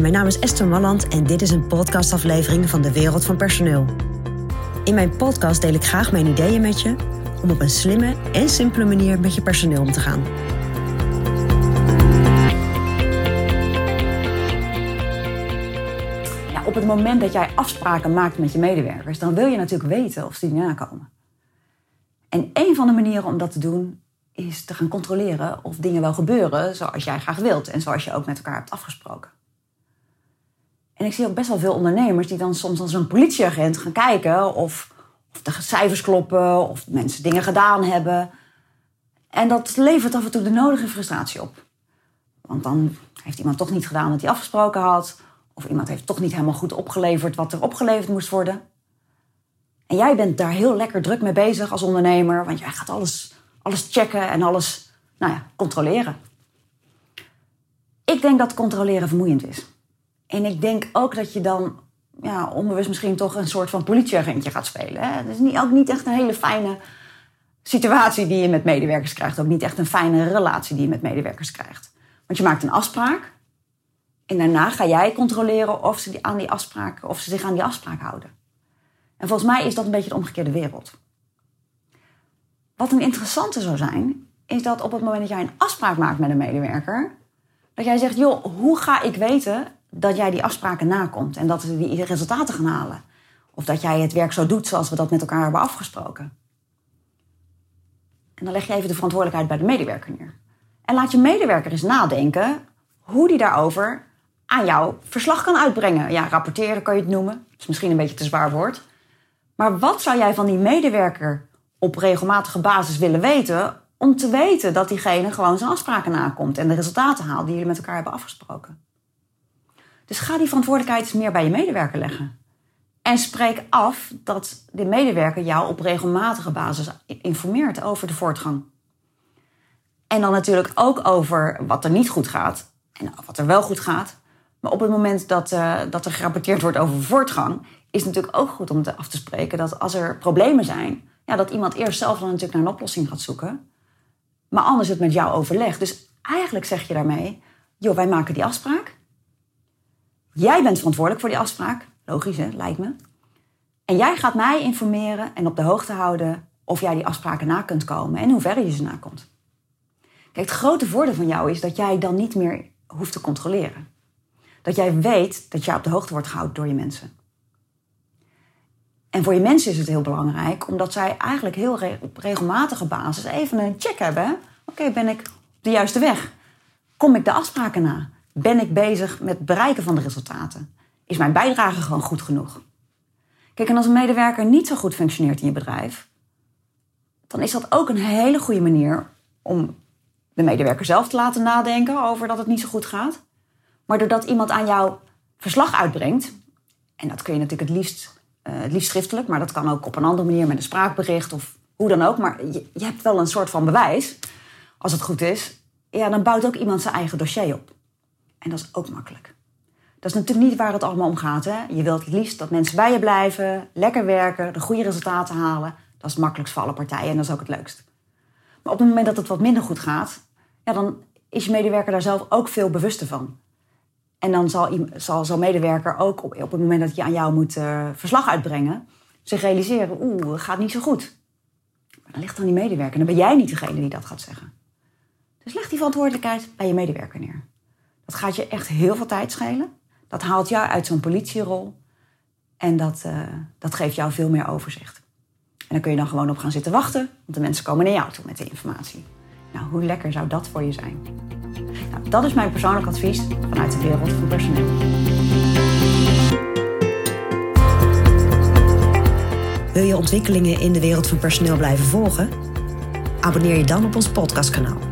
Mijn naam is Esther Malland en dit is een podcastaflevering van de Wereld van Personeel. In mijn podcast deel ik graag mijn ideeën met je om op een slimme en simpele manier met je personeel om te gaan. Op het moment dat jij afspraken maakt met je medewerkers, dan wil je natuurlijk weten of ze die nakomen. En een van de manieren om dat te doen is te gaan controleren of dingen wel gebeuren zoals jij graag wilt en zoals je ook met elkaar hebt afgesproken. En ik zie ook best wel veel ondernemers die dan soms als een politieagent gaan kijken of, of de cijfers kloppen of mensen dingen gedaan hebben. En dat levert af en toe de nodige frustratie op. Want dan heeft iemand toch niet gedaan wat hij afgesproken had. Of iemand heeft toch niet helemaal goed opgeleverd wat er opgeleverd moest worden. En jij bent daar heel lekker druk mee bezig als ondernemer, want jij gaat alles, alles checken en alles nou ja, controleren. Ik denk dat controleren vermoeiend is. En ik denk ook dat je dan ja, onbewust misschien toch een soort van politieagentje gaat spelen. Het is niet, ook niet echt een hele fijne situatie die je met medewerkers krijgt. Ook niet echt een fijne relatie die je met medewerkers krijgt. Want je maakt een afspraak. En daarna ga jij controleren of ze, aan die afspraak, of ze zich aan die afspraak houden. En volgens mij is dat een beetje de omgekeerde wereld. Wat een interessante zou zijn, is dat op het moment dat jij een afspraak maakt met een medewerker, dat jij zegt, joh, hoe ga ik weten dat jij die afspraken nakomt en dat we die resultaten gaan halen? Of dat jij het werk zo doet zoals we dat met elkaar hebben afgesproken. En dan leg je even de verantwoordelijkheid bij de medewerker neer. En laat je medewerker eens nadenken hoe die daarover aan jouw verslag kan uitbrengen. Ja, rapporteren kan je het noemen. Dat is misschien een beetje te zwaar woord. Maar wat zou jij van die medewerker op regelmatige basis willen weten om te weten dat diegene gewoon zijn afspraken nakomt en de resultaten haalt die jullie met elkaar hebben afgesproken? Dus ga die verantwoordelijkheid meer bij je medewerker leggen. En spreek af dat de medewerker jou op regelmatige basis informeert over de voortgang. En dan natuurlijk ook over wat er niet goed gaat en wat er wel goed gaat. Maar op het moment dat, uh, dat er gerapporteerd wordt over voortgang, is het natuurlijk ook goed om te af te spreken dat als er problemen zijn, ja, dat iemand eerst zelf dan natuurlijk naar een oplossing gaat zoeken. Maar anders het met jou overlegt. Dus eigenlijk zeg je daarmee, joh, wij maken die afspraak. Jij bent verantwoordelijk voor die afspraak. Logisch, hè? Lijkt me. En jij gaat mij informeren en op de hoogte houden of jij die afspraken na kunt komen en in hoeverre je ze nakomt. Kijk, het grote voordeel van jou is dat jij dan niet meer hoeft te controleren. Dat jij weet dat jij op de hoogte wordt gehouden door je mensen. En voor je mensen is het heel belangrijk, omdat zij eigenlijk heel op regelmatige basis even een check hebben. Oké, ben ik op de juiste weg? Kom ik de afspraken na? Ben ik bezig met het bereiken van de resultaten? Is mijn bijdrage gewoon goed genoeg? Kijk, en als een medewerker niet zo goed functioneert in je bedrijf, dan is dat ook een hele goede manier om de medewerker zelf te laten nadenken over dat het niet zo goed gaat. Maar doordat iemand aan jou verslag uitbrengt, en dat kun je natuurlijk het liefst het liefst schriftelijk, maar dat kan ook op een andere manier met een spraakbericht of hoe dan ook. Maar je, je, hebt wel een soort van bewijs, als het goed is. Ja, dan bouwt ook iemand zijn eigen dossier op. En dat is ook makkelijk. Dat is natuurlijk niet waar het allemaal om gaat. Hè? Je wilt het liefst dat mensen bij je blijven, lekker werken, de goede resultaten halen. Dat is het makkelijkst voor alle partijen en dat is ook het leukst. Maar op het moment dat het wat minder goed gaat, ja, dan is je medewerker daar zelf ook veel bewuster van. En dan zal, zal zo'n medewerker ook op, het moment dat je aan jou moet uh, verslag uitbrengen, zich realiseren, oeh, het gaat niet zo goed. Maar dan ligt dan die medewerker. Dan ben jij niet degene die dat gaat zeggen. Dus leg die verantwoordelijkheid bij je medewerker neer. Dat gaat je echt heel veel tijd schelen. Dat haalt jou uit zo'n politierol. En dat, uh, dat geeft jou veel meer overzicht. En dan kun je dan gewoon op gaan zitten wachten, want de mensen komen naar jou toe met de informatie. Nou, hoe lekker zou dat voor je zijn? Nou, dat is mijn persoonlijk advies vanuit de wereld van personeel. Wil je ontwikkelingen in de wereld van personeel blijven volgen? Abonneer je dan op ons podcastkanaal.